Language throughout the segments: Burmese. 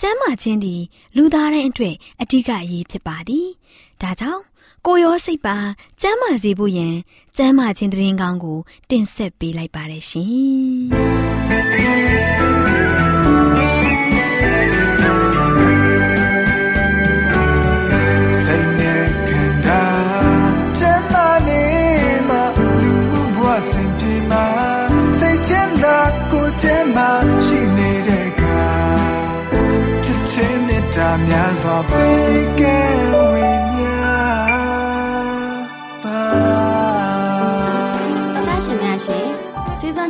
ကျန်းမာခြင်းသည် လူသားတိုင်းအတွက်အဓိကအရေးဖြစ်ပါသည်။ဒါကြောင့်ကိုရောစိတ်ပါကျန်းမာစေဖို့ယင်ကျန်းမာခြင်းတည်ငောင်းကို တင်ဆက်ပေးလိုက်ပါရရှင်။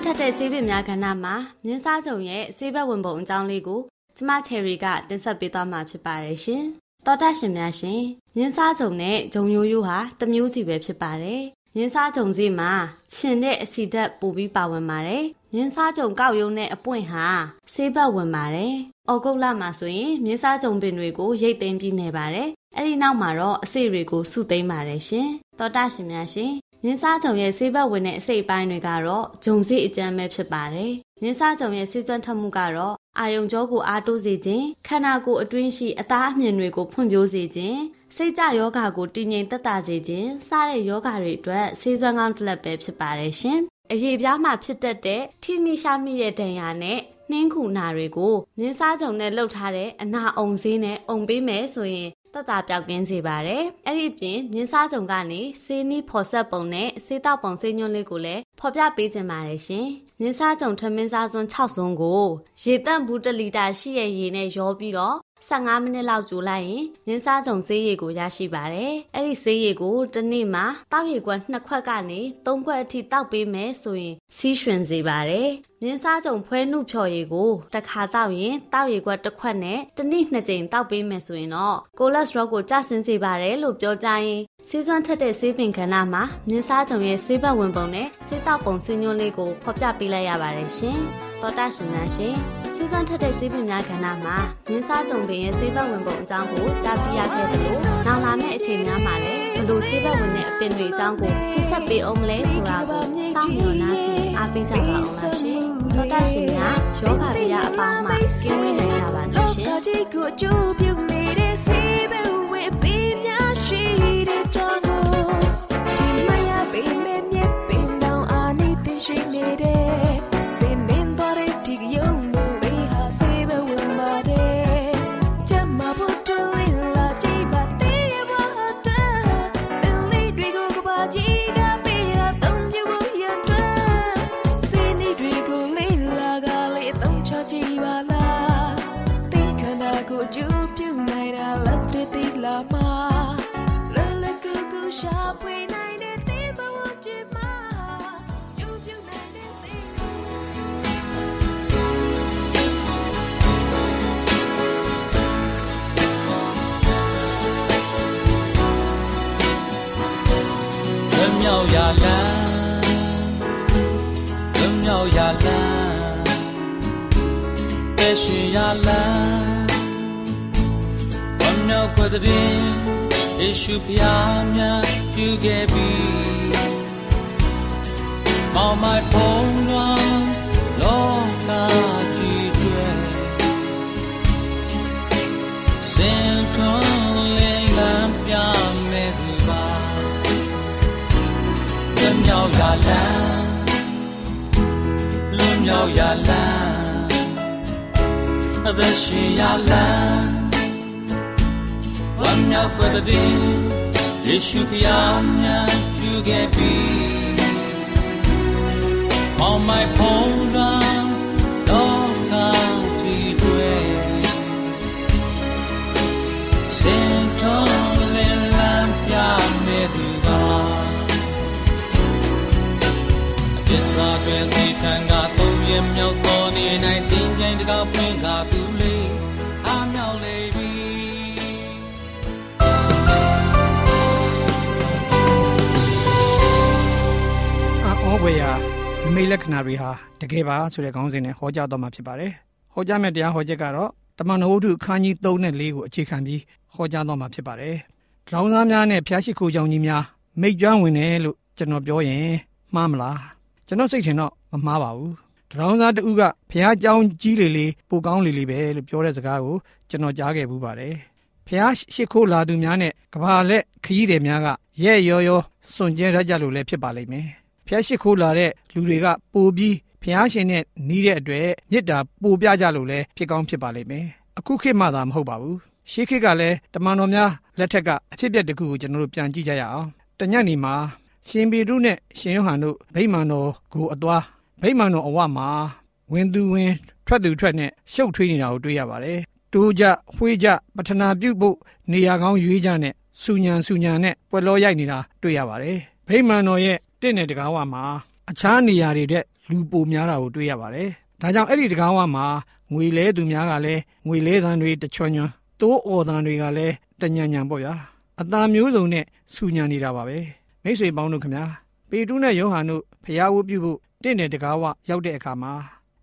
ထက်တဲ့ဆေးပင်များကဏ္ဍမှာမြင်းစားချုပ်ရဲ့ဆေးဘက်ဝင်ပုံအကြောင်းလေးကိုကျမချယ်ရီကတင်ဆက်ပေးသွားမှာဖြစ်ပါတယ်ရှင်တော်တာရှင်များရှင်မြင်းစားချုပ်နဲ့ဂျုံရိုးရိုးဟာတမျိုးစီပဲဖြစ်ပါတယ်မြင်းစားကြုံစီမှာခြင်တဲ့အဆီဓာတ်ပိုပြီးပါဝင်ပါတယ်။မြင်းစားကြုံကောက်ရုံနဲ့အပွင့်ဟာဆေးဘက်ဝင်ပါတယ်။ အော်ဂုတ်လမှာဆိုရင်မြင်းစားကြုံပင်တွေကိုရိတ်သိမ်းပြီးနေပါတယ်။အဲ့ဒီနောက်မှာတော့အစိတွေကိုစုသိမ်းပါတယ်ရှင်။သောတာရှင်များရှင်မြင်းစားကြုံရဲ့ဆေးဘက်ဝင်တဲ့အစိပ်ပိုင်းတွေကတော့ဂျုံစီအကျမ်းပဲဖြစ်ပါတယ်။မြင်းစားကြုံရဲ့ဆေးစွမ်းထမှုကတော့အာယုံကြောကိုအားတိုးစေခြင်းခန္ဓာကိုယ်အတွင်းရှိအသားအမြင်တွေကိုဖွံ့ဖြိုးစေခြင်းစိတ်ကြယောဂါကိုတည်ငြိမ်သက်သာစေခြင်းစတဲ့ယောဂါတွေအတွက်ဆေးစွမ်းကောင်းတစ်လက်ပဲဖြစ်ပါတယ်ရှင်။အရေးပြားမှာဖြစ်တတ်တဲ့ထိမိရှာမိတဲ့ဒဏ်ရာနဲ့ နှင်းခုနာတွေကိုမြင်းစားကြုံနဲ့လှုပ်ထားတဲ့အနာအုံစင်းနဲ့အုံပေးမယ်ဆိုရင်သက်သာပြောက်ကင်းစေပါတယ်။အဲ့ဒီအပြင်မြင်းစားကြုံကနေဆေးနီးဖော်ဆက်ပုံနဲ့ဆေးတောက်ပုံဆေးညွှန်းလေးကိုလည်းဖော်ပြပေးခြင်းပါတယ်ရှင်။မြင်းစားကြုံထမင်းစားစွန်း6စွန်းကိုရေတန့်ဘူး1လီတာရှိရဲ့ရေနဲ့ရောပြီးတော့15မိနစ်လောက်ကြိုလိုက်ရင်မြင်းစားကြုံဆေးရည်ကိုရရှိပါတယ်။အဲ့ဒီဆေးရည်ကိုတစ်နေ့မှာတောက်ရည်ခွက်2ခွက်ကနေ3ခွက်အထိတောက်ပေးမယ်ဆိုရင်စီးရွှင်စေပါတယ်။ မြင်းစားကြုံဖွဲနှုတ်ဖြော်ရည်ကိုတစ်ခါတောက်ရင်တောက်ရည်ခွက်တစ်ခွက်နဲ့တစ်နေ့နှစ်ကြိမ်တောက်ပေးမယ်ဆိုရင်တော့ကိုလက်စထရောကိုကျဆင်းစေပါတယ်လို့ပြောကြရင်ဆေးစွမ်းထက်တဲ့ဆေးပင်ခန္ဓာမှာမြင်းစားကြုံရဲ့ဆေးဘက်ဝင်ပုံနဲ့ဆေးတောက်ပုံဆေးညွှန်းလေးကိုဖော်ပြပေးလိုက်ရပါတယ်ရှင်။သောတာရှင်များရှင်ဆေးစွမ်းထက်တဲ့ဆေးပင်များကဏ္ဍမှာမြင်းစားကြုံပင်ရဲ့ဆေးဘက်ဝင်ပုံအကြောင်းကိုကြားသိရခဲ့တယ်လို့နောက်လာမယ့်အချိန်များမှာလည်းဘလို့ဆေးဘက်ဝင်တဲ့အပင်တွေအကြောင်းကိုတိဆက်ပေးအောင်မလဲဆိုတာကိုစောင့်မျှော်နှားစီ အားပေးကြပါအောင်လားရှင်။သောတာရှင်များယောဂဗျာအပေါင်းမှကျင်းဝေးနိုင်ကြပါစေရှင်။ 也需要蓝。我脑瓜子里也许不要面有个比，毛买风浪老大几追，心痛连蓝变没得吧，怎要呀蓝，怎要呀蓝。 အသက်ရှင်ရလန်းဝမ်းမြောက်ပွက်တဲ့ယေ အောဝေယာနမိတ်လက္ခဏာတွေဟာတကယ်ပါဆိုတဲ့ခေါင်းစဉ်နဲ့ဟောကြားတော်မှာဖြစ်ပါတယ်။ဟောကြားမယ့်တရားဟောချက်ကတော့တမန်တော်ဝတ္ထုအခန်းကြီး3နဲ့4ကိုအခြေခံပြီးဟောကြားတော်မှာဖြစ်ပါတယ်။ drown သားများနဲ့ဖျားရှိခိုးကြောင်ကြီးများမိတ်ကျွမ်းဝင်တယ်လို့ကျွန်တော်ပြောရင်မှားမလား။ကျွန်တော်စိတ်ထင်တော့မမှားပါဘူး။ drown သားတူကဖျားကြောင်ကြီးလေလေပိုကောင်းလေလေပဲလို့ပြောတဲ့စကားကိုကျွန်တော်ကြားခဲ့ဘူးပါတယ်။ဖျားရှိခိုးလာသူများနဲ့ကဘာလက်ခရီးတယ်များကရဲ့ရောရောစွန့်ကြဲရကြလို့လည်းဖြစ်ပါလိမ့်မယ်။ ဖျားရှိခိုးလာတဲ့လူတွေကပိုပြီးဖျားရှင်နဲ့နီးတဲ့အတွက်မေတ္တာပိုပြကြလို့လည်းဖြစ်ကောင်းဖြစ်ပါလိမ့်မယ်။အခုခေတ်မှသာမဟုတ်ပါဘူး။ရှေးခေတ်ကလည်းတမန်တော်များလက်ထက်ကအဖြစ်အပျက်တစ်ခုကိုကျွန်တော်တို့ပြန်ကြည့်ကြရအောင်။တညနေမှာရှင်ပေတုနဲ့ရှင်ယောဟန်တို့ဗိမာန်တော်ကိုအသွားဗိမာန်တော်အဝမှာဝင်သူဝင်ထွက်သူထွက်နဲ့ရှုပ်ထွေးနေတာကိုတွေ့ရပါတယ်။တိုးကြဖွေးကြပထနာပြုတ်ဖို့နေရာကောင်းရွေးကြနဲ့စူညံစူညံနဲ့ပွက်လောရိုက်နေတာတွေ့ရပါတယ်။ဗိမာန်တော်ရဲ့ တင့်တဲ့တကားဝမှာအခြားနေရာတွေတဲ့လူပိုများတာကိုတွေ့ရပါတယ်။ဒါကြောင့်အဲ့ဒီတကားဝမှာငွေလဲသူများကလည်းငွေလဲသံတွေတချွန်ချွန်တိုးအော်သံတွေကလည်းတညံညံပေါ့ဗျာ။အသားမျိုးစုံနဲ့စူညံနေတာပါပဲ။မိတ်ဆွေပေါင်းတို့ခင်ဗျာပေတုနဲ့ယောဟန်တို့ဖျားဝုပြုဖို့တင့်တဲ့တကားဝရောက်တဲ့အခါမှာ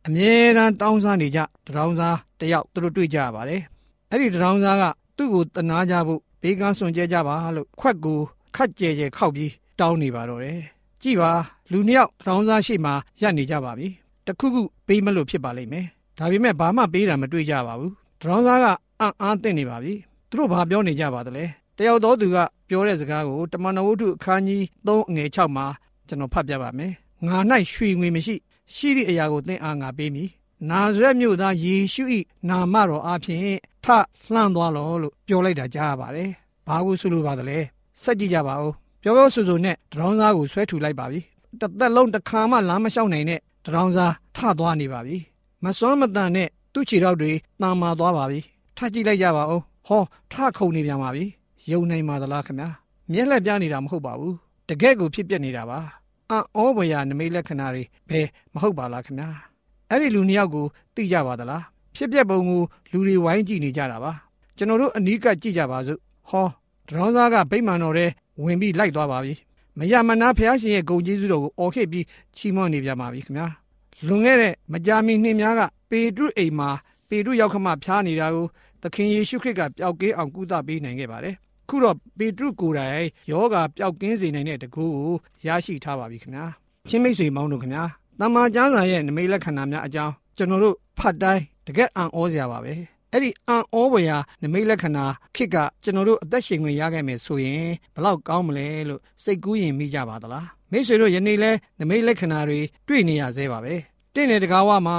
အမြဲတမ်းတောင်းစားနေကြတရောင်းစားတယောက်သူတို့တွေ့ကြရပါတယ်။အဲ့ဒီတရောင်းစားကသူ့ကိုတနာကြဖို့ဘေးကန်းစွန်ကြဲကြပါလို့ခွက်ကိုခတ်ကြဲကြဲခောက်ပြီးတောင်းနေပါတော့တယ်။ ကြည်ပါလူနှစ်ယောက်တရောင်းစားရှိမှရပ်နေကြပါပြီ။တခုခုပေးမလို့ဖြစ်ပါလိမ့်မယ်။ဒါပေမဲ့ဘာမှပေးတာမတွေ့ကြပါဘူး။တရောင်းစားကအံ့အားသင့်နေပါပြီ။သူတို့ဘာပြောနေကြပါသလဲ။တယောက်သောသူကပြောတဲ့စကားကိုတမန်တော်ဝတ္ထုအခန်းကြီး3အငယ်6မှာကျွန်တော်ဖတ်ပြပါမယ်။ငါ၌ရွှေငွေမရှိ ရှိသည့်အရာကိုသင်အားငါပေးမည်။နာဇရက်မြို့သားယေရှု၏နာမတော်အဖင်ထလှမ်းသွားလောလို့ပြောလိုက်တာကြားရပါတယ်။ဘာကိုဆိုလိုပါသလဲ။စက်ကြည့်ကြပါဦး။ ပြောပြောဆိုဆိုနဲ့တရောင်းစားကိုဆွဲထူလိုက်ပါပြီ။တစ်သက်လုံးတစ်ခါမှလမ်းမလျှောက်နိုင်တဲ့တရောင်းစားထသွားနေပါပြီ။မစွမ်းမတန်နဲ့သူ့ခြေထောက်တွေတန်မာသွားပါပြီ။ထကြည့်လိုက်ကြပါဦး။ဟောထခုန်နေပြန်ပါပြီ။ယုံနိုင်ပါသလားခင်ဗျာ။မျက်လက်ပြနေတာမဟုတ်ပါဘူး။တကယ့်ကိုဖြစ်ပျက်နေတာပါ။အံ့ဩဖွယ်ရာနမိတ်လက္ခဏာတွေဘယ်မဟုတ်ပါလားခင်ဗျာ။အဲ့ဒီလူနှစ်ယောက်ကိုသိကြပါသလား။ဖြစ်ပျက်ပုံကိုလူတွေဝိုင်းကြည့်နေကြတာပါ။ကျွန်တော်တို့အနီးကပ်ကြည့်ကြပါစို့။ဟော တရောင်းစားကဗိမာန်တော်ထဲဝင်ပြီးလိုက်သွားပါပြီ။မရမနာဖះရှင်ရဲ့ဂုံကျေးဇူးတော်ကိုအော်ခဲ့ပြီးချီးမွမ်းနေကြပါပြီခင်ဗျာ။လွန်ခဲ့တဲ့မကြာမီနှစ်များကပေတရုအိမ်မှာပေတရုရောက်ခမဖျားနေတာကိုသခင်ယေရှုခရစ်ကပျောက်ကင်းအောင်ကုသပေးနိုင်ခဲ့ပါတယ်။ခုတော့ပေတရုကိုယ်တိုင်ယောဂပျောက်ကင်းစေနိုင်တဲ့တကူကိုရရှိထားပါပြီခင်ဗျာ။ချင်းမိတ်ဆွေမောင်းတို့ခင်ဗျာ။တမန်ကျမ်းစာရဲ့နမိတ်လက္ခဏာများအကြောင်းကျွန်တော်တို့ဖတ်တိုင်းတကက်အံ့ဩစရာပါပဲ။ အဲ့ဒီအံ့ဩဖွယ်ရာနမိတ်လက္ခဏာခေတ်ကကျွန်တော်တို့အသက်ရှင်ခွင့်ရခဲ့မယ်ဆိုရင်ဘလောက်ကောင်းမလဲလို့စိတ်ကူးရင်မိကြပါသလားမိတ်ဆွေတို့ယနေ့လဲနမိတ်လက္ခဏာတွေတွေ့နေရသေးပါပဲတင့်တဲ့တကားဝမှာ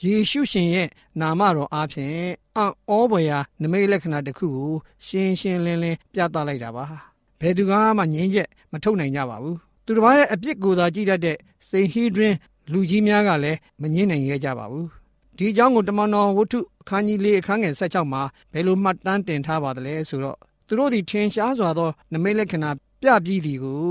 ယေရှုရှင်ရဲ့နာမတော်အားဖြင့်အံ့ဩဖွယ်ရာနမိတ်လက္ခဏာတစ်ခုကိုရှင်းရှင်းလင်းလင်းပြသလိုက်တာပါဘယ်သူကမှငြင်းချက်မထုတ်နိုင်ကြပါဘူးသူတစ်ပါးရဲ့အပြစ်ကိုသာကြည့်တတ်တဲ့စိန်ဟီဒရင်လူကြီးများကလည်းမငြင်းနိုင်ခဲ့ကြပါဘူး ဒီအကြောင်းကိုတမန်တော်ဝတ္ထုအခန်းကြီး၄အခန်းငယ်16မှာဘယ်လိုမှတ်တမ်းတင်ထားပါသလဲဆိုတော့သူတို့သည်ထင်ရှားစွာသောနမိတ်လက္ခဏာပြပြီးသည်ကို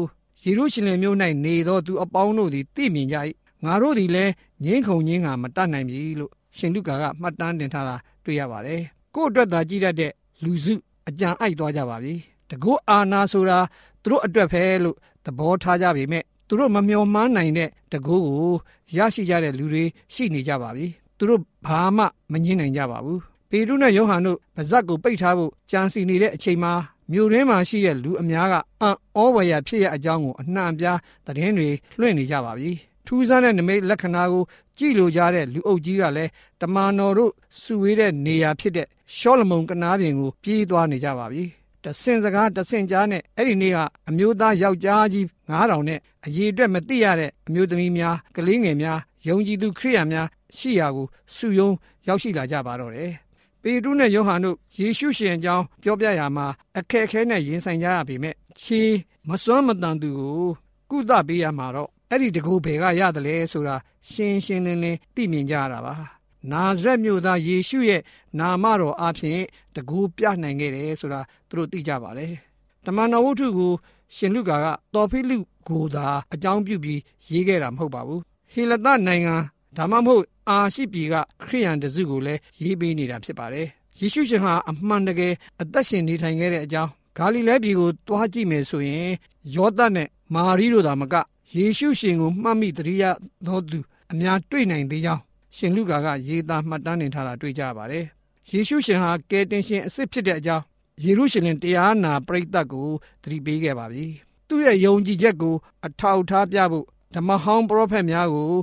ယေရုရှလင်မြို့၌နေသောသူအပေါင်းတို့သည်သိမြင်ကြ၏ငါတို့သည်လည်းငင်းခုန်ငင်းကမတတ်နိုင်ပြီလို့ရှင်လုကာကမှတ်တမ်းတင်ထားတာတွေ့ရပါတယ်ကို့အတွက်သာကြည့်တတ်တဲ့လူစုအကြံအိုက်သွားကြပါပြီတကုအာနာဆိုတာသူတို့အတွက်ပဲလို့သဘောထားကြပေမဲ့သူတို့မမျှော်မှန်းနိုင်တဲ့တကုကိုရရှိကြတဲ့လူတွေရှိနေကြပါပြီ သူတို့ဘာမှမငြင်းနိုင်ကြပါဘူးပေတရုနဲ့ယောဟန်တို့ပါဇက်ကိုပိတ်ထားဖို့ကြံစီနေတဲ့အချိန်မှာမြို့ရင်းမှာရှိတဲ့လူအများကအံ့ဩဝရဖြစ်ရဲ့အကြောင်းကိုအနှံ့ပြားသတင်းတွေလွှင့်နေကြပါပြီထူးဆန်းတဲ့နမိတ်လက္ခဏာကိုကြည့်လိုကြတဲ့လူအုပ်ကြီးကလည်းတမန်တော်တို့စုဝေးတဲ့နေရာဖြစ်တဲ့ရှောလမုန်ကနားပြင်ကိုပြေးသွားနေကြပါပြီတဆင်စကားတဆင်ကြားနဲ့အဲ့ဒီနေ့ကအမျိုးသားယောက်ျားကြီး9000နဲ့အရေးအတွက်မသိရတဲ့အမျိုးသမီးများကလေးငယ်များယုံကြည်သူခရိယာများ ရှိရာကိုစုယုံရောက်ရှိလာကြပါတော့တယ်။ပေတရုနဲ့ယောဟန်တို့ယေရှုရှင်အကြောင်းပြောပြရမှာအခက်အခဲနဲ့ရင်ဆိုင်ကြရပေမဲ့ခြေမစွမ်းမတန်သူကိုကုသပေးရမှာတော့အဲ့ဒီတကူဘယ်ကရတယ်လဲဆိုတာရှင်းရှင်းလင်းလင်းသိမြင်ကြရတာပါ။နာဇရက်မြို့သားယေရှုရဲ့နာမတော်အဖျင်တကူပြနိုင်ခဲ့တယ်ဆိုတာသူတို့သိကြပါတယ်။တမန်တော်ဝတ္ထုကိုရှင်လုကာကတော်ဖိလုကိုသာအကြောင်းပြုပြီးရေးခဲ့တာမဟုတ်ပါဘူးဟေလသနိုင်ငံ ဒါမှမဟုတ်အာရှိပြည်ကခရိယန်တစုကိုလည်းရေးပေးနေတာဖြစ်ပါတယ်ယေရှုရှင်ဟာအမှန်တကယ်အသက်ရှင်နေထိုင်ခဲ့တဲ့အကြောင်းဂါလိလဲပြည်ကိုတွားကြည့်မယ်ဆိုရင်ယောသတ်နဲ့မာရီတို့သာမကယေရှုရှင်ကိုမှတ်မိတရိယသောသူအများတွေ့နိုင်သေးကြောင်းရှင်လူကာကရေးသားမှတ်တမ်းတင်ထားတာတွေ့ကြပါတယ်ယေရှုရှင်ဟာကယ်တင်ရှင်အစ်စ်ဖြစ်တဲ့အကြောင်းယေရုရှလင်တရားနာပရိသတ်ကိုသတိပေးခဲ့ပါပြီ။သူ့ရဲ့ယုံကြည်ချက်ကိုအထောက်ထားပြဖို့ဓမ္မဟောင်းပရောဖက်များကို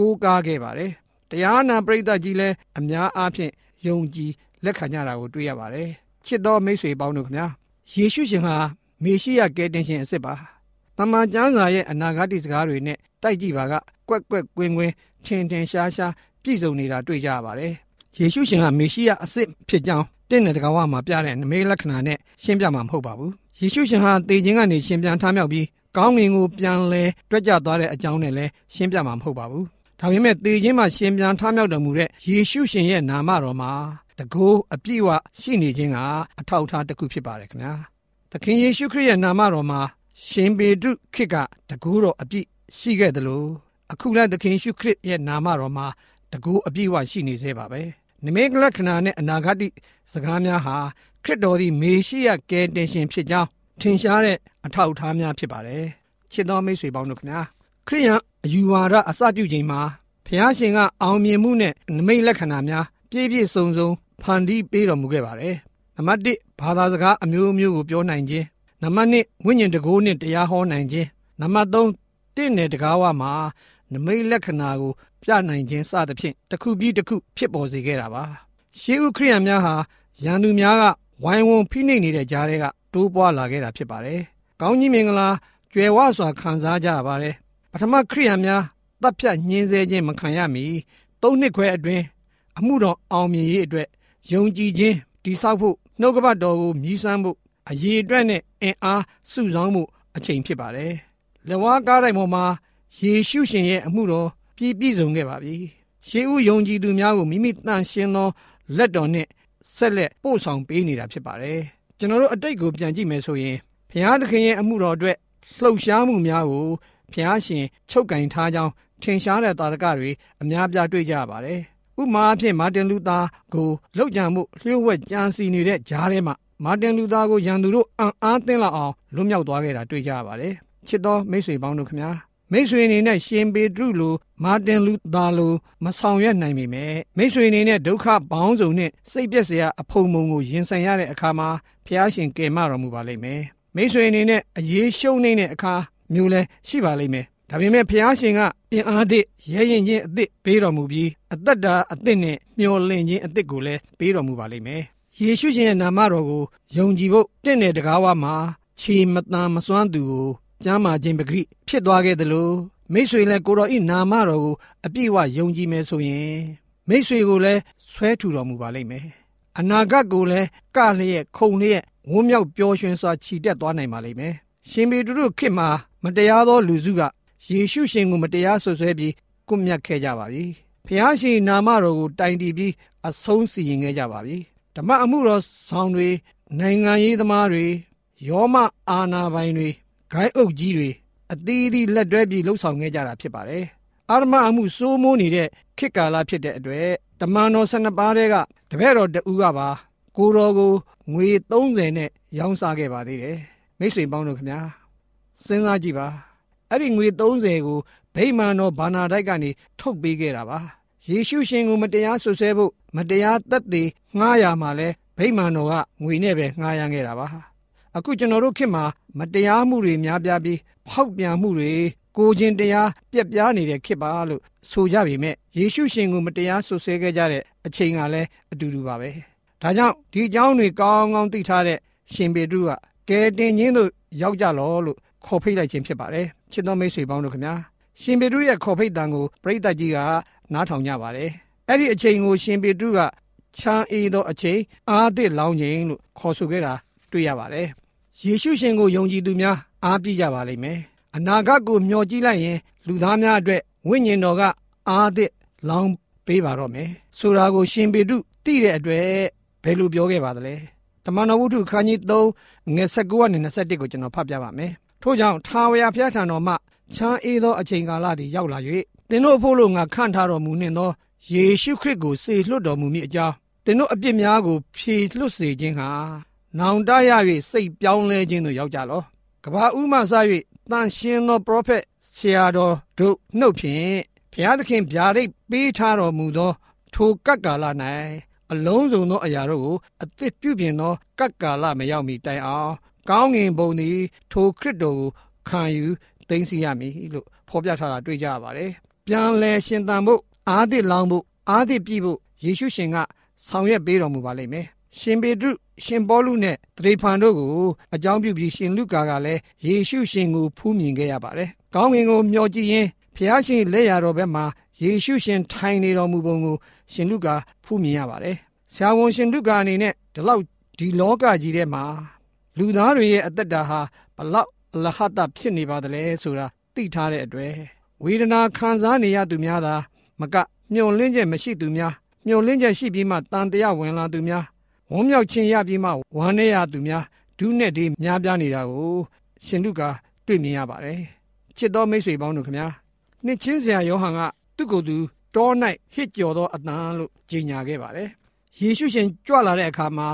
ကိုးကားခဲ့ပါတယ်။တရားနာပရိသတ်ကြီးလည်းအများအားဖြင့်ယုံကြည်လက်ခံကြတာကိုတွေ့ရပါတယ်။ချစ်တော်မိတ်ဆွေပေါင်းတို့ခင်ဗျာယေရှုရှင်ဟာမေရှိယကယ်တင်ရှင်အစ်စ်ပါ။တမန်ကျမ်းစာရဲ့အနာဂတ်စကားတွေနဲ့တိုက်ကြည့်ပါကကွက်ကွက်ကွင်းကွင်းထင်ထင်ရှားရှားပြည့်စုံနေတာတွေ့ကြရပါတယ်။ယေရှုရှင်ဟာမေရှိယအစ်စ်ဖြစ်ကြောင်းတင့်တဲ့တကားဝမှာပြတဲ့နမိတ်လက္ခဏာနဲ့ရှင်းပြမှာမဟုတ်ပါဘူးယေရှုရှင်ဟာတေခြင်းကနေရှင်ပြန်ထမြောက်ပြီးကောင်းငင်ကိုပြန်လဲတွက်ကြသွားတဲ့အကြောင်းနဲ့လည်းရှင်းပြမှာမဟုတ်ပါဘူး ဒါပေမဲ့တေခြင်းမှာရှင်ပြန်ထမြောက်တော်မူတဲ့ယေရှုရှင်ရဲ့နာမတော်မှာတကိုးအပြည့်အဝရှိနေခြင်းကအထောက်အထားတစ်ခုဖြစ်ပါတယ်ခင်ဗျာသခင်ယေရှုခရစ်ရဲ့နာမတော်မှာရှင်ပေတုခေတ်ကတကူတော်အပြည့်ရှိခဲ့တယ်လို့အခုလည်းသခင်ယေရှုခရစ်ရဲ့နာမတော်မှာတကူအပြည့်အဝရှိနေသေးပါပဲနမိတ်လက္ခဏာနဲ့အနာဂတ်စကားများဟာခရစ်တော်သည်မေရှိယကယ်တင်ရှင်ဖြစ်ကြောင်းထင်ရှားတဲ့အထောက်အထားများဖြစ်ပါတယ်ချစ်တော်မိတ်ဆွေပေါင်းတို့ခင်ဗျာ ခရိယံအယူဝါဒအစပြုချိန်မှာဖျားရှင်ကအောင်မြင်မှုနဲ့နမိတ်လက္ခဏာများပြည့်ပြည့်စုံစုံဖန်တီးပေးတော်မူခဲ့ပါတယ်နံပါတ်1ဘာသာစကားအမျိုးမျိုးကိုပြောနိုင်ခြင်းနံပါတ်2ဝိညာဉ်တကိုးနဲ့တရားဟောနိုင်ခြင်းနံပါတ်3တင့်နယ်တကားဝမှာနမိတ်လက္ခဏာကိုပြနိုင်ခြင်းစသဖြင့်တစ်ခုပြီးတစ်ခုဖြစ်ပေါ်စေခဲ့တာပါရှေးဥခရိယန်များဟာရန်သူများကဝိုင်းဝန်းဖိနှိပ်နေတဲ့ကြားတွေကတိုးပွားလာခဲ့တာဖြစ်ပါတယ်ကောင်းကြီးမင်္ဂလာကျွယ်ဝစွာခံစားကြရပါတယ် ပထမခရိယန်များတပ်ဖြတ်ညှင်းဆဲခြင်းမခံရမီသုံးနှစ်ခွဲအတွင်းအမှုတော်အောင်မြင်ရေးအတွက်ယုံကြည်ခြင်းတိဆောက်ဖို့နှုတ်ကပတ်တော်ကိုမြည်စမ်းဖို့အရေးအတွက်နဲ့အင်အားစုဆောင်းမှုအချိန်ဖြစ်ပါတယ်လက်ဝါးကားတိုင်းပေါ်မှာယေရှုရှင်ရဲ့အမှုတော်ပြည့်ပြည့်စုံခဲ့ပါပြီ။ရှေးဦးယုံကြည်သူများကိုမိမိတန်ရှင်းသောလက်တော်နဲ့ဆက်လက်ပို့ဆောင်ပေးနေတာဖြစ်ပါတယ်။ကျွန်တော်တို့အတိတ်ကိုပြန်ကြည့်မယ်ဆိုရင်ဘုရားသခင်ရဲ့အမှုတော်အတွက်လှုပ်ရှားမှုများကို ဘုရားရှင်ချုပ်ကင်ထားကြောင်းထင်ရှားတဲ့တာရကတွေအများပြားတွေ့ကြရပါတယ်။ဥမာအဖြစ်မာတင်လူသာကိုလှုပ်ကြံမှုလျှို့ဝှက်ကြံစီနေတဲ့ဂျားထဲမှာမာတင်လူသာကိုရန်သူတို့အံ့အားသင့်လောက်အောင်လွတ်မြောက်သွားခဲ့တာတွေ့ကြရပါတယ်။ချစ်တော်မိတ်ဆွေပေါင်းတို့ခင်ဗျာမိတ်ဆွေအနေနဲ့ရှင်ပေတရုလိုမာတင်လူသာလိုမဆောင်ရွက်နိုင်ပေမဲ့မိတ်ဆွေအနေနဲ့ဒုက္ခပေါင်းစုံနဲ့စိတ်ပျက်စရာအဖုံမုံကိုရင်ဆိုင်ရတဲ့အခါမှာဖျားရှင်ကယ်မတော်မူပါလိမ့်မယ်မိတ်ဆွေအနေနဲ့အရေးရှုံးနေတဲ့အခါ မျိုးလဲရှိပါလိမ့်မယ်ဒါပေမဲ့ဖျားရှင်ကအင်အားသည့်ရဲရင်ချင်းအသစ်ပေးတော်မူပြီးအသက်တာအသစ်နဲ့မျှော်လင့်ခြင်းအသစ်ကိုလည်းပေးတော်မူပါလိမ့်မယ်ယေရှုရှင်ရဲ့နာမတော်ကိုယုံကြည်ဖို့တင့်တဲ့တကားဝမှာခြေမတန်မစွမ်းသူကိုကျမ်းမာခြင်းပဂရိဖြစ်သွားခဲ့သလိုမိတ်ဆွေလည်းကိုတော်ဤနာမတော်ကိုအပြည့်အဝယုံကြည်မယ်ဆိုရင်မိတ်ဆွေကိုလည်းဆွဲထူတော်မူပါလိမ့်မယ်အနာဂတ်ကိုလည်းကလျက်ခုံလျက်ဝန်းမြောက်ပျော်ရွှင်စွာခြိတက်သွားနိုင်ပါလိမ့်မယ်ရှင်ပေတုတို့ခေတ်မှာ မတရားသောလူစုကယေရှုရှင်ကိုမတရားဆွဆွဲပြီးကွပ်မျက်ခဲ့ကြပါပြီဖျားရှင်နာမတော်ကိုတိုင်တည်ပြီးအဆုံးစီရင်ခဲ့ကြပါပြီဓမ္မအမှုတော်ဆောင်တွေနိုင်ငံရေးသမားတွေယောမအာနာပိုင်တွေဂိုင်းအုပ်ကြီးတွေအသီးသီးလက်တွဲပြီးလှုပ်ဆောင်ခဲ့ကြတာဖြစ်ပါတယ်။အာရမအမှုစိုးမိုးနေတဲ့ခေတ်ကာလဖြစ်တဲ့အတွက်တမန်တော်12ပါးတဲ့ကတပည့်တော်တဦးကပါကိုတော်ကိုငွေ30နဲ့ရောင်းစားခဲ့ပါသေးတယ်။မိတ်ဆွေပေါင်းတို့ခင်ဗျာ စဉ်းစားကြည့်ပါအဲ့ဒီငွေ30ကိုဗိမာန်တော်ဘာနာတိုက်ကနေထုတ်ပေးခဲ့တာပါ။ယေရှုရှင်ကိုမတရားဆွဆဲဖို့မတရားသက်သေငှားရမှာလဲဗိမာန်တော်ကငွေနဲ့ပဲငှားရမ်းခဲ့တာပါ။အခုကျွန်တော်တို့ခေတ်မှာမတရားမှုတွေများပြားပြီးဖောက်ပြန်မှုတွေကိုချင်းတရားပြက်ပြားနေတဲ့ခေတ်ပါလို့ဆိုကြပေမဲ့ယေရှုရှင်ကိုမတရားဆွဆဲခဲ့ကြတဲ့အချိန်ကလည်းအတူတူပါပဲဒါကြောင့်ဒီအကြောင်းတွေကောင်းကောင်းသိထားတဲ့ရှင်ပေတရုကကဲတင်ချင်းတို့ရောက်ကြလောလို့ ခေါ်ဖိတ်လိုက်ခြင်းဖြစ်ပါတယ်ချစ်တော်မိတ်ဆွေပေါင်းတို့ခင်ဗျာရှင်ပေတရုရဲ့ခေါ်ဖိတ်တန်ကိုပရိသတ်ကြီးကနားထောင်ကြပါတယ်အဲ့ဒီအချိန်ကိုရှင်ပေတရုကချမ်းအေးသောအချိန်အားသစ်လောင်းခြင်းလို့ခေါ်ဆိုခဲ့တာတွေ့ရပါတယ်ယေရှုရှင်ကိုယုံကြည်သူများအားပြကြပါလိမ့်မယ်အနာဂတ်ကိုမျှော်ကြည့်လိုက်ရင် လူသားများအတွက်ဝိညာဉ်တော်ကအားသစ်လောင်းပေးပါတော့မယ်ဆိုတာကိုရှင်ပေတရုသိတဲ့အတွက်ဘယ်လိုပြောခဲ့ပါသလဲတမန်တော်ဝုဒ္ဓခန်းကြီး3ငွေ19ကနေ21ကိုကျွန်တော်ဖတ်ပြပါမယ် ထို့ကြောင့်ထာဝရဘုရားထံတော်မှချမ်းအေးသောအချိန်ကာလသည်ရောက်လာ၍သင်တို့အဖို့လို့ငါခန့်ထားတော်မူနှင့်သောယေရှုခရစ်ကိုစေလွှတ်တော်မူမည်အကြောင်းသင်တို့အပြစ်များကိုဖြေလွှတ်စေခြင်းဟာနောင်တရ၍စိတ်ပြောင်းလဲခြင်းသို့ရောက်ကြလောကဘာဥမှစ၍တန်ရှင်သောပရောဖက်ဆရာတော်တို့နှုတ်ဖြင့်ဘုရားသခင်ဗျာဒိတ်ပေးထားတော်မူသော ထိုကပ်ကာလ၌အလုံးစုံသောအရာတို့ကိုအသစ်ပြုပြင်သောကပ်ကာလမရောက်မီတိုင်အောင် ကောင်းငင်ဘုံသည်ထိုခရစ်တော်ကိုခံယူသိသိရမည်လို့ဖော်ပြထားတာတွေ့ကြရပါတယ်။ပြန်လဲရှင်သန်ဖို့အားသစ်လောင်းဖို့အားသစ်ပြည့်ဖို့ယေရှုရှင်ကဆောင်ရွက်ပေးတော်မူပါလိမ့်မယ်။ရှင်ပေတရုရှင်ပေါလုနဲ့တရေဖန်တို့ကိုအကြောင်းပြုပြီးရှင်လုကာကလည်းယေရှုရှင်ကိုဖူးမြင်ခဲ့ရပါတယ်။ကောင်းကင်ကိုမျှော်ကြည့်ရင်ဖျားရှင်လက်ရတော်ဘက်မှာယေရှုရှင်ထိုင်နေတော်မူပုံကိုရှင်လုကာဖူးမြင်ရပါတယ်။ဆရာဝန်ရှင်လုကာအနေနဲ့ဒီလောက်ဒီလောကကြီးထဲမှာ လူသားတွေရဲ့အသက်တာဟာဘလောက်အလဟတဖြစ်နေပါသလဲဆိုတာသိထားတဲ့အတွက်ဝေဒနာခံစားနေရသူများသာမကမျောလင်းချက်မရှိသူများမျောလင်းချက်ရှိပြီးမှတန်တရားဝင်လာသူများဝမ်းမြောက်ခြင်းရပြီးမှဝမ်းနည်းရသူများဒုနဲ့ဒီများပြားနေတာကိုရှင်လူကတွေ့မြင်ရပါတယ်ချစ်တော်မိတ်ဆွေပေါင်းတို့ခင်ဗျာနှစ်ချင်းစရာယောဟန်ကသူ့ကိုယ်သူတော၌ဟစ်ကြော်သောအတန်လို့ကြေညာခဲ့ပါတယ်ယေရှုရှင်ကြွလာတဲ့အခါမှာ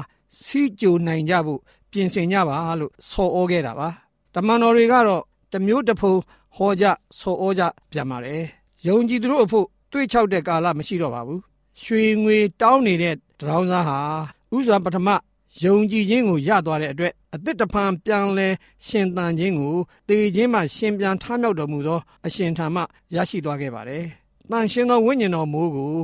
စီးကြိုနိုင်ကြဖို့ ပြင်ဆင်ကြပါလို့ဆော်ဩခဲ့တာပါတမန်တော်တွေကတော့တမျိုးတဖုံဟောကြဆော်ဩကြပြန်ပါတယ်ယုံကြည်သူတို့အဖို့တွေးချောက်တဲ့ကာလမရှိတော့ပါဘူးရွှေငွေတောင်းနေတဲ့တရောင်းစားဟာဥစွာပထမယုံကြည်ခြင်းကိုရသွားတဲ့အတွက်အသစ်တဖန်ပြန်လဲရှင်သန်ခြင်းကိုတေခြင်းမှရှင်ပြန်ထမြောက်တော်မူသောအရှင်ထာမရရှိသွားခဲ့ပါတယ်။တန်ရှင်သောဝိညာဉ်တော်မိုးကို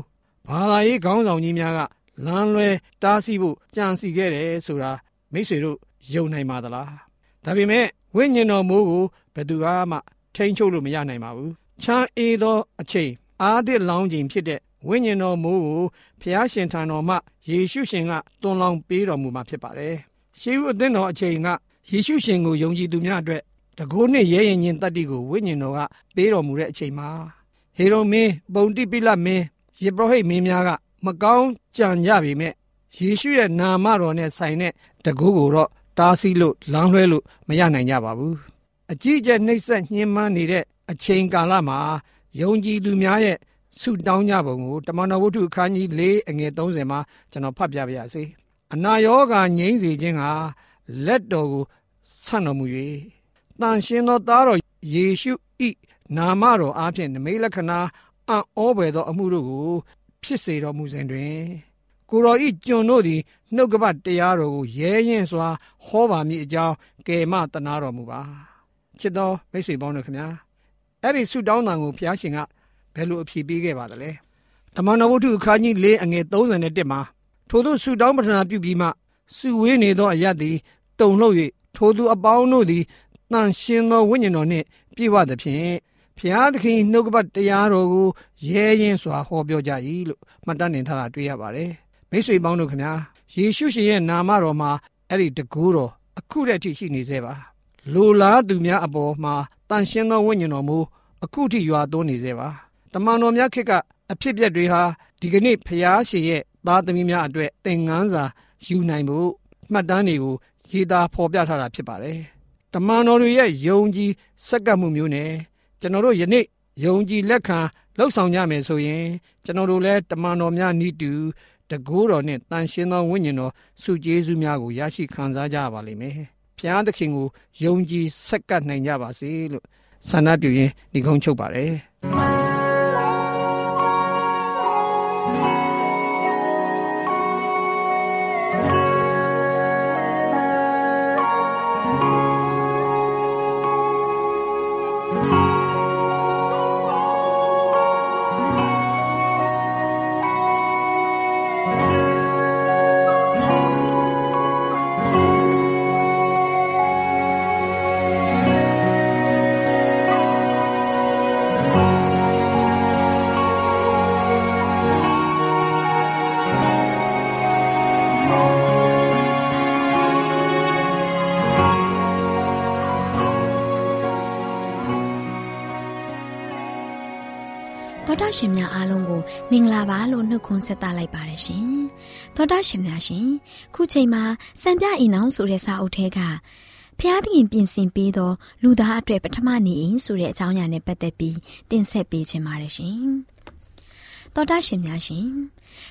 ဘာသာရေးခေါင်းဆောင်ကြီးများကလမ်းလွဲတားဆီးဖို့ကြံစီခဲ့တယ်ဆိုတာ မိษွေတို့ယုံနိုင်ပါသလား။ဒါပေမဲ့ဝိညာဉ်တော်မိုးကိုဘယ်သူမှထိန်းချုပ်လို့မရနိုင်ပါဘူး။ချမ်းအေးသောအချိန်အာသစ်လောင်းခြင်းဖြစ်တဲ့ဝိညာဉ်တော်မိုးကိုဖျားရှင်ထံတော်မှယေရှုရှင်ကတွန်းလောင်းပေးတော်မူမှာဖြစ်ပါတယ်။ရှေးဦးအသင်းတော်အချိန်ကယေရှုရှင်ကိုယုံကြည်သူများအတွက်တကိုးနဲ့ရဲရင်ချင်းတတ္တိကိုဝိညာဉ်တော်ကပေးတော်မူတဲ့အချိန်မှာဟေရုမင်းပုံတိပိလမင်းယေဘရဟိတ်မင်းများကမကောင်းကြံကြပေမဲ့ယေရှုရဲ့နာမတော်နဲ့ဆိုင်တဲ့ တကိုးကိုတော့တားဆီးလို့လမ်းလွှဲလို့မရနိုင်ကြပါဘူးအကြီးအကျယ်နှိပ်စက်ညှဉ်းပန်းနေတဲ့အချိန်ကာလမှာယုံကြည်သူများရဲ့ဆုတောင်းကြပုံကိုတမန်တော်ဝတ္ထုအခန်းကြီး၄အငယ်30မှာကျွန်တော်ဖတ်ပြပါရစေအနာယောဂငြိမ့်စေခြင်းဟာလက်တော်ကိုဆန့်တော်မူ၍တန်ရှင်သောသားတော်ယေရှုဤနာမတော်အားဖြင့်နမိတ်လက္ခဏာအံ့ဩပွေသောအမှုတို့ကိုဖြစ်စေတော်မူစဉ်တွင် ကိုတော်ဤကျွန်တို့သည်နှုတ်ကပတ်တရားတော်ကိုရဲရင်စွာဟောပါမည်အကြောင်းကယ်မတနာတော်မူပါချစ်တော်မိတ်ဆွေပေါင်းတို့ခင်ဗျာအဲ့ဒီဆုတောင်းတန်ကိုဘုရားရှင်ကဘယ်လိုအဖြေပေးခဲ့ပါသလဲတမန်တော်ဝတ္ထုအခန်းကြီး၄အငယ်31မှာထို့သောဆုတောင်းပတနာပြုပြီးမှစုဝေးနေသောအရတ်သည်တုန်လှုပ်၍ထိုသူအပေါင်းတို့သည်တန်ရှင်သောဝိညာဉ်တော်နှင့်ပြည့်ဝသဖြင့်ဖျားသခင်နှုတ်ကပတ်တရားတော်ကိုရဲရင်စွာဟောပြောကြ၏လို့မှတ်တမ်းတင်ထားတာတွေ့ရပါတယ် မိတ်ဆွေပေါင်းတို့ခင်ဗျာယေရှုရှင်ရဲ့နာမတော်မှာအဲ့ဒီတကူတော်အခုတည်းအထိရှိနေသေးပါလူလားသူများအပေါ်မှာတန်ရှင်းသောဝိညာဉ်တော်မူအခုထိရွာသွန်းနေသေးပါတမန်တော်များခေတ်ကအဖြစ်ပြက်တွေဟာဒီကနေ့ဖျားရှင်ရဲ့သားသမီးများအတွက်သင်ငန်းစာယူနိုင်ဖို့မှတ်တမ်းတွေကိုရေးသားဖော်ပြထားတာဖြစ်ပါတယ်တမန်တော်တွေရဲ့ယုံကြည်စက္ကပ်မှုမျိုးနဲ့ကျွန်တော်တို့ယနေ့ယုံကြည်လက်ခံလှုပ်ဆောင်ကြမယ်ဆိုရင်ကျွန်တော်တို့လည်းတမန်တော်များဤတူ တကိုးတော်နဲ့တန်ရှင်းသောဝိညာဉ်တော်စုကျေးဇူးများကိုရရှိခံစားကြပါလိမ့်မယ်။ဘုရားသခင်ကိုယုံကြည်ဆက်ကပ်နိုင်ကြပါစေလို့ဆန္ဒပြုရင်းဒီကုန်းချုပ်ပါတယ်။ တာရှင်များအားလုံးကိုမင်္ဂလာပါလို့နှုတ်ခွန်းဆက်သလိုက်ပါတယ်ရှင်။သောတာရှင်များရှင်ခုချိန်မှာစံပြအိမ်အောင်ဆိုတဲ့စာအုပ်ထဲကဖျားသခင်ပြင်ဆင်ပေးသော လူသားအတွေ့ပထမနေအိမ်ဆိုတဲ့အကြောင်းအရာနဲ့ပတ်သက်ပြီးတင်ဆက်ပေးခြင်းပါတယ်ရှင်။ သောတာရှင်များရှင်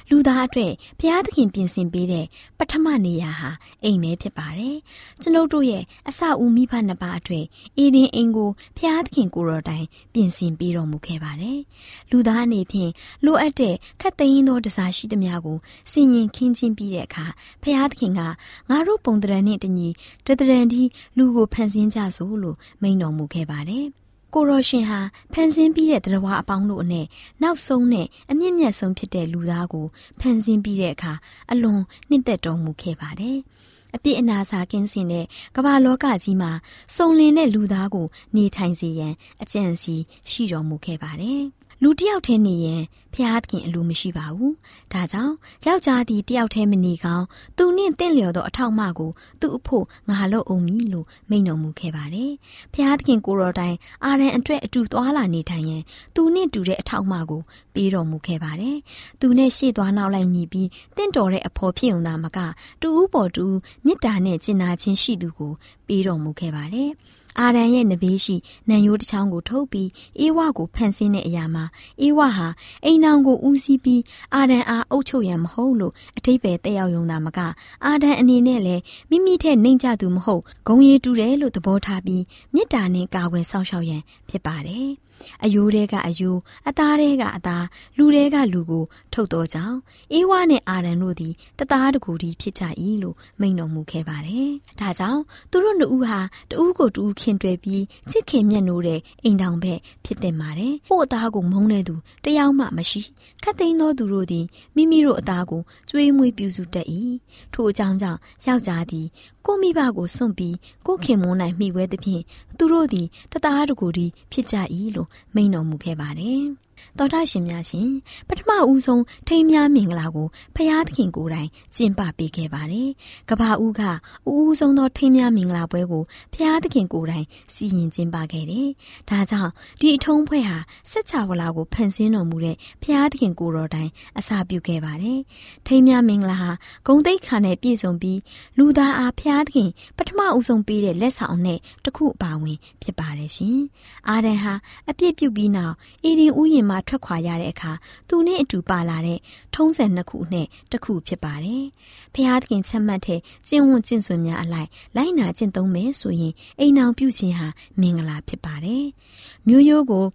လူသားအတွက်ဘုရားသခင်ပြင်ဆင်ပေးတဲ့ပထမနေရာဟာအိမ်ပဲဖြစ်ပါတယ်။ကျွန်ုပ်တို့ရဲ့အစအဦးမိဘနှစ်ပါးအတွက်အေဒင်အိမ်ကိုဘုရားသခင်ကိုတော်တိုင်ပြင်ဆင်ပေးတော်မူခဲ့ပါတယ်။လူသားအနေဖြင့်လိုအပ်တဲ့ခတ်သိမ်းသောတစားရှိသမျှကိုစင်ရင်ခင်းချင်းပြီးတဲ့အခါဘုရားသခင်ကငါတို့ပုံတရံနှင့်တညီတတရံဒီလူကိုဖန်ဆင်းကြစို့လို့မိန့်တော်မူခဲ့ပါတယ်။ ကိုရောရှင်ဟာဖန်ဆင်းပြီးတဲ့တရားအပေါင်းတို့အနဲ့နောက်ဆုံးနဲ့အမြင့်မြတ်ဆုံးဖြစ်တဲ့လူသားကိုဖန်ဆင်းပြီးတဲ့အခါအလွန်နှစ်သက်တော်မူခဲ့ပါတယ်။အပြစ်အနာစာကင်းစင်တဲ့ကမ္ဘာလောကကြီးမှာစုံလင်တဲ့လူသားကို နေထိုင်စေရန်အကြံစီရှိတော်မူခဲ့ပါတယ်။ လူတယောက်တည်းနေရင်ဖျားသခင်အလိုမရှိပါဘူး။ဒါကြောင့်ယောက်ျားသည်တယောက်တည်းမနေကောင်းသူနှင့်တင့်လျော်သောအထောက်အမကိုသူ့အဖို့ငါလို့အောင်မည်လို့မိန့်တော်မူခဲ့ပါတယ်။ဖျားသခင်ကိုတော်တိုင်အာရန်အတွက်အတူသွားလာနေထိုင်ရင်သူနှင့်တူတဲ့အထောက်အမကိုပေးတော်မူခဲ့ပါတယ်။သူနဲ့ရှေ့သွားနောက်လိုက်ညီပြီးတင့်တော်တဲ့အဖော်ဖြစ်ုံသာမကတူဦးပေါ်တူမေတ္တာနဲ့ကျင်နာခြင်းရှိသူကိုပေးတော်မူခဲ့ပါတယ်။ အာရန်ရဲ့နဘေးရှိနံရိုးတစ်ချောင်းကိုထုတ်ပြီးအေဝါကိုဖန်ဆင်းတဲ့အရာမှာအေဝါဟာအိမ်နောင်ကိုဦးစီးပြီးအာရန်အားအုပ်ချုပ်ရန်မဟုတ်လို့အထိပ္ပယ်တက်ရောက်ယုံတာမကအာရန်အနေနဲ့လည်းမိမိထက်နှိမ်ကြသူမဟုတ်ဂုံရည်တူတယ်လို့သဘောထားပြီးမေတ္တာနဲ့ကာကွယ်စောင့်ရှောက်ရန်ဖြစ်ပါတယ်။ အယိုးတဲကအယိုးအသားတဲကအသားလူတဲကလူကို ထုတ်တော်ကြောင်းအေးဝါနဲ့အာရန်တို့သည်တသားတကူတည်းဖြစ်ကြ၏လို့မိန့်တော်မူခဲ့ပါတယ်။ဒါကြောင့်သူတို့နှစ်ဦးဟာတဦးကိုတူခင်တွယ်ပြီးချစ်ခင်မြတ်နိုးတဲ့အိမ်တောင်ဘက်ဖြစ်တင်ပါတယ်။ဟို့အသားကိုမုန်းတဲ့သူတယောက်မှမရှိခတ်သိမ်းသောသူတို့သည်မိမိတို့အသားကိုကျွေးမွေးပြုစုတတ်၏ထို့အကြောင်းကြောင့်ယောက်ျားသည်ကိုမိဘကိုစွန့်ပြီးကိုခင်မွန်းနိုင်မိဝဲသဖြင့်သူတို့သည်တသားတကူတည်းဖြစ်ကြ၏လို့မိန့်တော်မူခဲ့ပါတယ်။တော်တာရှင်များရှင်ပထမဦးဆုံးထိမ်းများမင်္ဂလာကိုဖရာသခင်ကိုယ်တိုင်ကျင်းပပေးခဲ့ပါတယ်။ကဘာဦးကဦးဦးဆုံးသောထိမ်းများမင်္ဂလာပွဲကိုဖရာသခင်ကိုယ်တိုင်စီရင်ကျင်းပခဲ့တယ်။ဒါကြောင့်ဒီအထုံးဖွဲ့ဟာစัจ java လာကိုဖန်ဆင်းတော်မူတဲ့ဖရာသခင်ကိုယ်တော်တိုင်အစာပြုခဲ့ပါတယ်။ထိမ်းများမင်္ဂလာဟာဂုံတိတ်ခါနဲ့ပြည့်စုံပြီးလူသားအားဖရာသခင်ပထမဦးဆုံးပေးတဲ့လက်ဆောင်နဲ့တခုအပါဝင်ဖြစ်ပါတယ်ရှင်။အာရန်ဟာအပြစ်ပြုပြီးနောက်အေဒီဥယျင်မှထွက်ခွာရတဲ့အခါသူနဲ့အတူပါလာတဲ့ထုံးစံနှစ်ခုနဲ့တစ်ခုဖြစ်ပါတယ်။ဖျားသခင်ချက်မှတ်တဲ့ကျင့်ဝတ်ကျင့်စွန်များအလိုက်လိုက်နာကျင့်သုံးမယ်ဆိုရင်အိမ်အောင်ပြုခြင်းဟာမင်္ဂလာဖြစ်ပါတယ်။မျိုးရိုးကို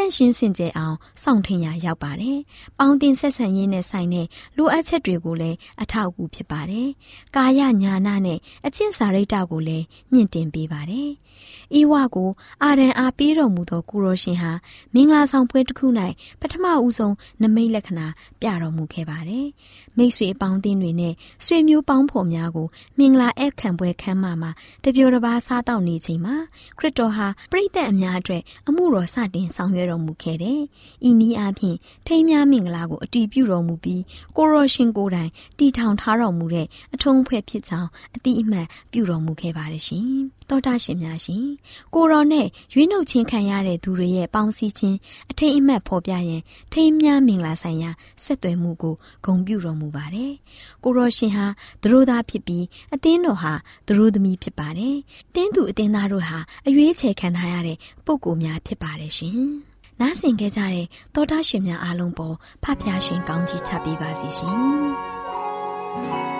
တန့်ရှင်းစင်ကြယ်အောင်စောင့်ထင်ရရောက်ပါတယ်။ပေါင်းတင်ဆက်ဆံရေးနဲ့ဆိုင်တဲ့လိုအပ်ချက်တွေကိုလည်းအထောက်အကူဖြစ်ပါတယ်။ကာယညာနာနဲ့အချင်းစာရိတ္တကိုလည်းမြင့်တင်ပေးပါတယ်။ဤဝကိုအာရန်အားပေးတော်မူသောကိုရောရှင်ဟာမင်္ဂလာဆောင်ပွဲတစ်ခု၌ပထမဦးဆုံးနမိတ်လက္ခဏာပြတော်မူခဲ့ပါတယ်။မိတ်ဆွေပေါင်းတင်တွေနဲ့ဆွေမျိုးပေါင်းဖော်များကိုမင်္ဂလာဧည့်ခံပွဲခမ်းမမှာတပြိုတစ်ပါးစားတောက်နေချိန်မှာခရစ်တော်ဟာပရိသတ်အများအတွက်အမှုတော်စတင်ဆောင်ရွက်တော်မူခဲ့တယ်။ဤနည်းအားဖြင့်ထိမ်းများမင်္ဂလာကိုအတီးပြုတော်မူပြီးကိုရောရှင်ကိုယ်တိုင်တီထောင်ထားတော်မူတဲ့အထုံးဖွဲ့ဖြစ်ကြောင်းအတိအမှန်ပြုတော်မူခဲ့ပါတယ်ရှင်။တောတာရှင်များရှင်ကိုရောနဲ့ရွေးနှုတ်ချင်းခံရတဲ့သူတွေရဲ့ပေါင်းစည်းခြင်းအထိတ်အမှတ်ဖော်ပြရင်ထိမ်းများမင်္ဂလာဆိုင်ရာဆက်သွယ်မှုကိုဂုဏ်ပြုတော်မူပါတယ်။ကိုရောရှင်ဟာသူတို့သားဖြစ်ပြီးအသင်းတော်ဟာသူတို့သမီးဖြစ်ပါတယ်။တင်းသူအသင်းသားတို့ဟာအရွေးချယ်ခံထားရတဲ့ပုဂ္ဂိုလ်များဖြစ်ပါတယ်ရှင်။ နားဆင်ခဲ့ကြတဲ့သောတာရှင်များအားလုံးပေါ်ဖဖျားရှင်ကောင်းကြီးချပေးပါစီရှင်။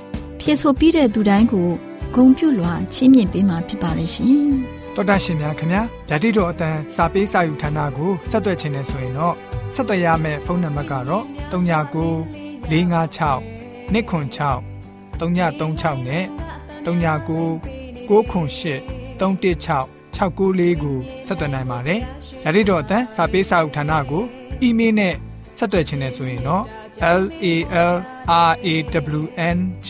ဖြစ်ဆိုပြီးတဲ့သူတိုင်းကိုဂုံပြုလွှာချီးမြှင့်ပေးမှာဖြစ်ပါရဲ့ရှင်။တော်တာရှင်များခင်ဗျာဓာတိတော်အတန်းစာပေးစာယူဌာနကိုဆက်သွယ်ခြင်းနဲ့ဆိုရင်တော့ဆက်သွယ်ရမယ့်ဖုန်းနံပါတ်ကတော့39 656 296 336နဲ့39 698 316 694ကိုဆက်သွယ်နိုင်ပါတယ်ဓာတိတော်အတန်းစာပေးစာယူဌာနကိုအီးမေးလ်နဲ့ဆက်သွယ်ခြင်းနဲ့ဆိုရင်တော့ l a l r a w n g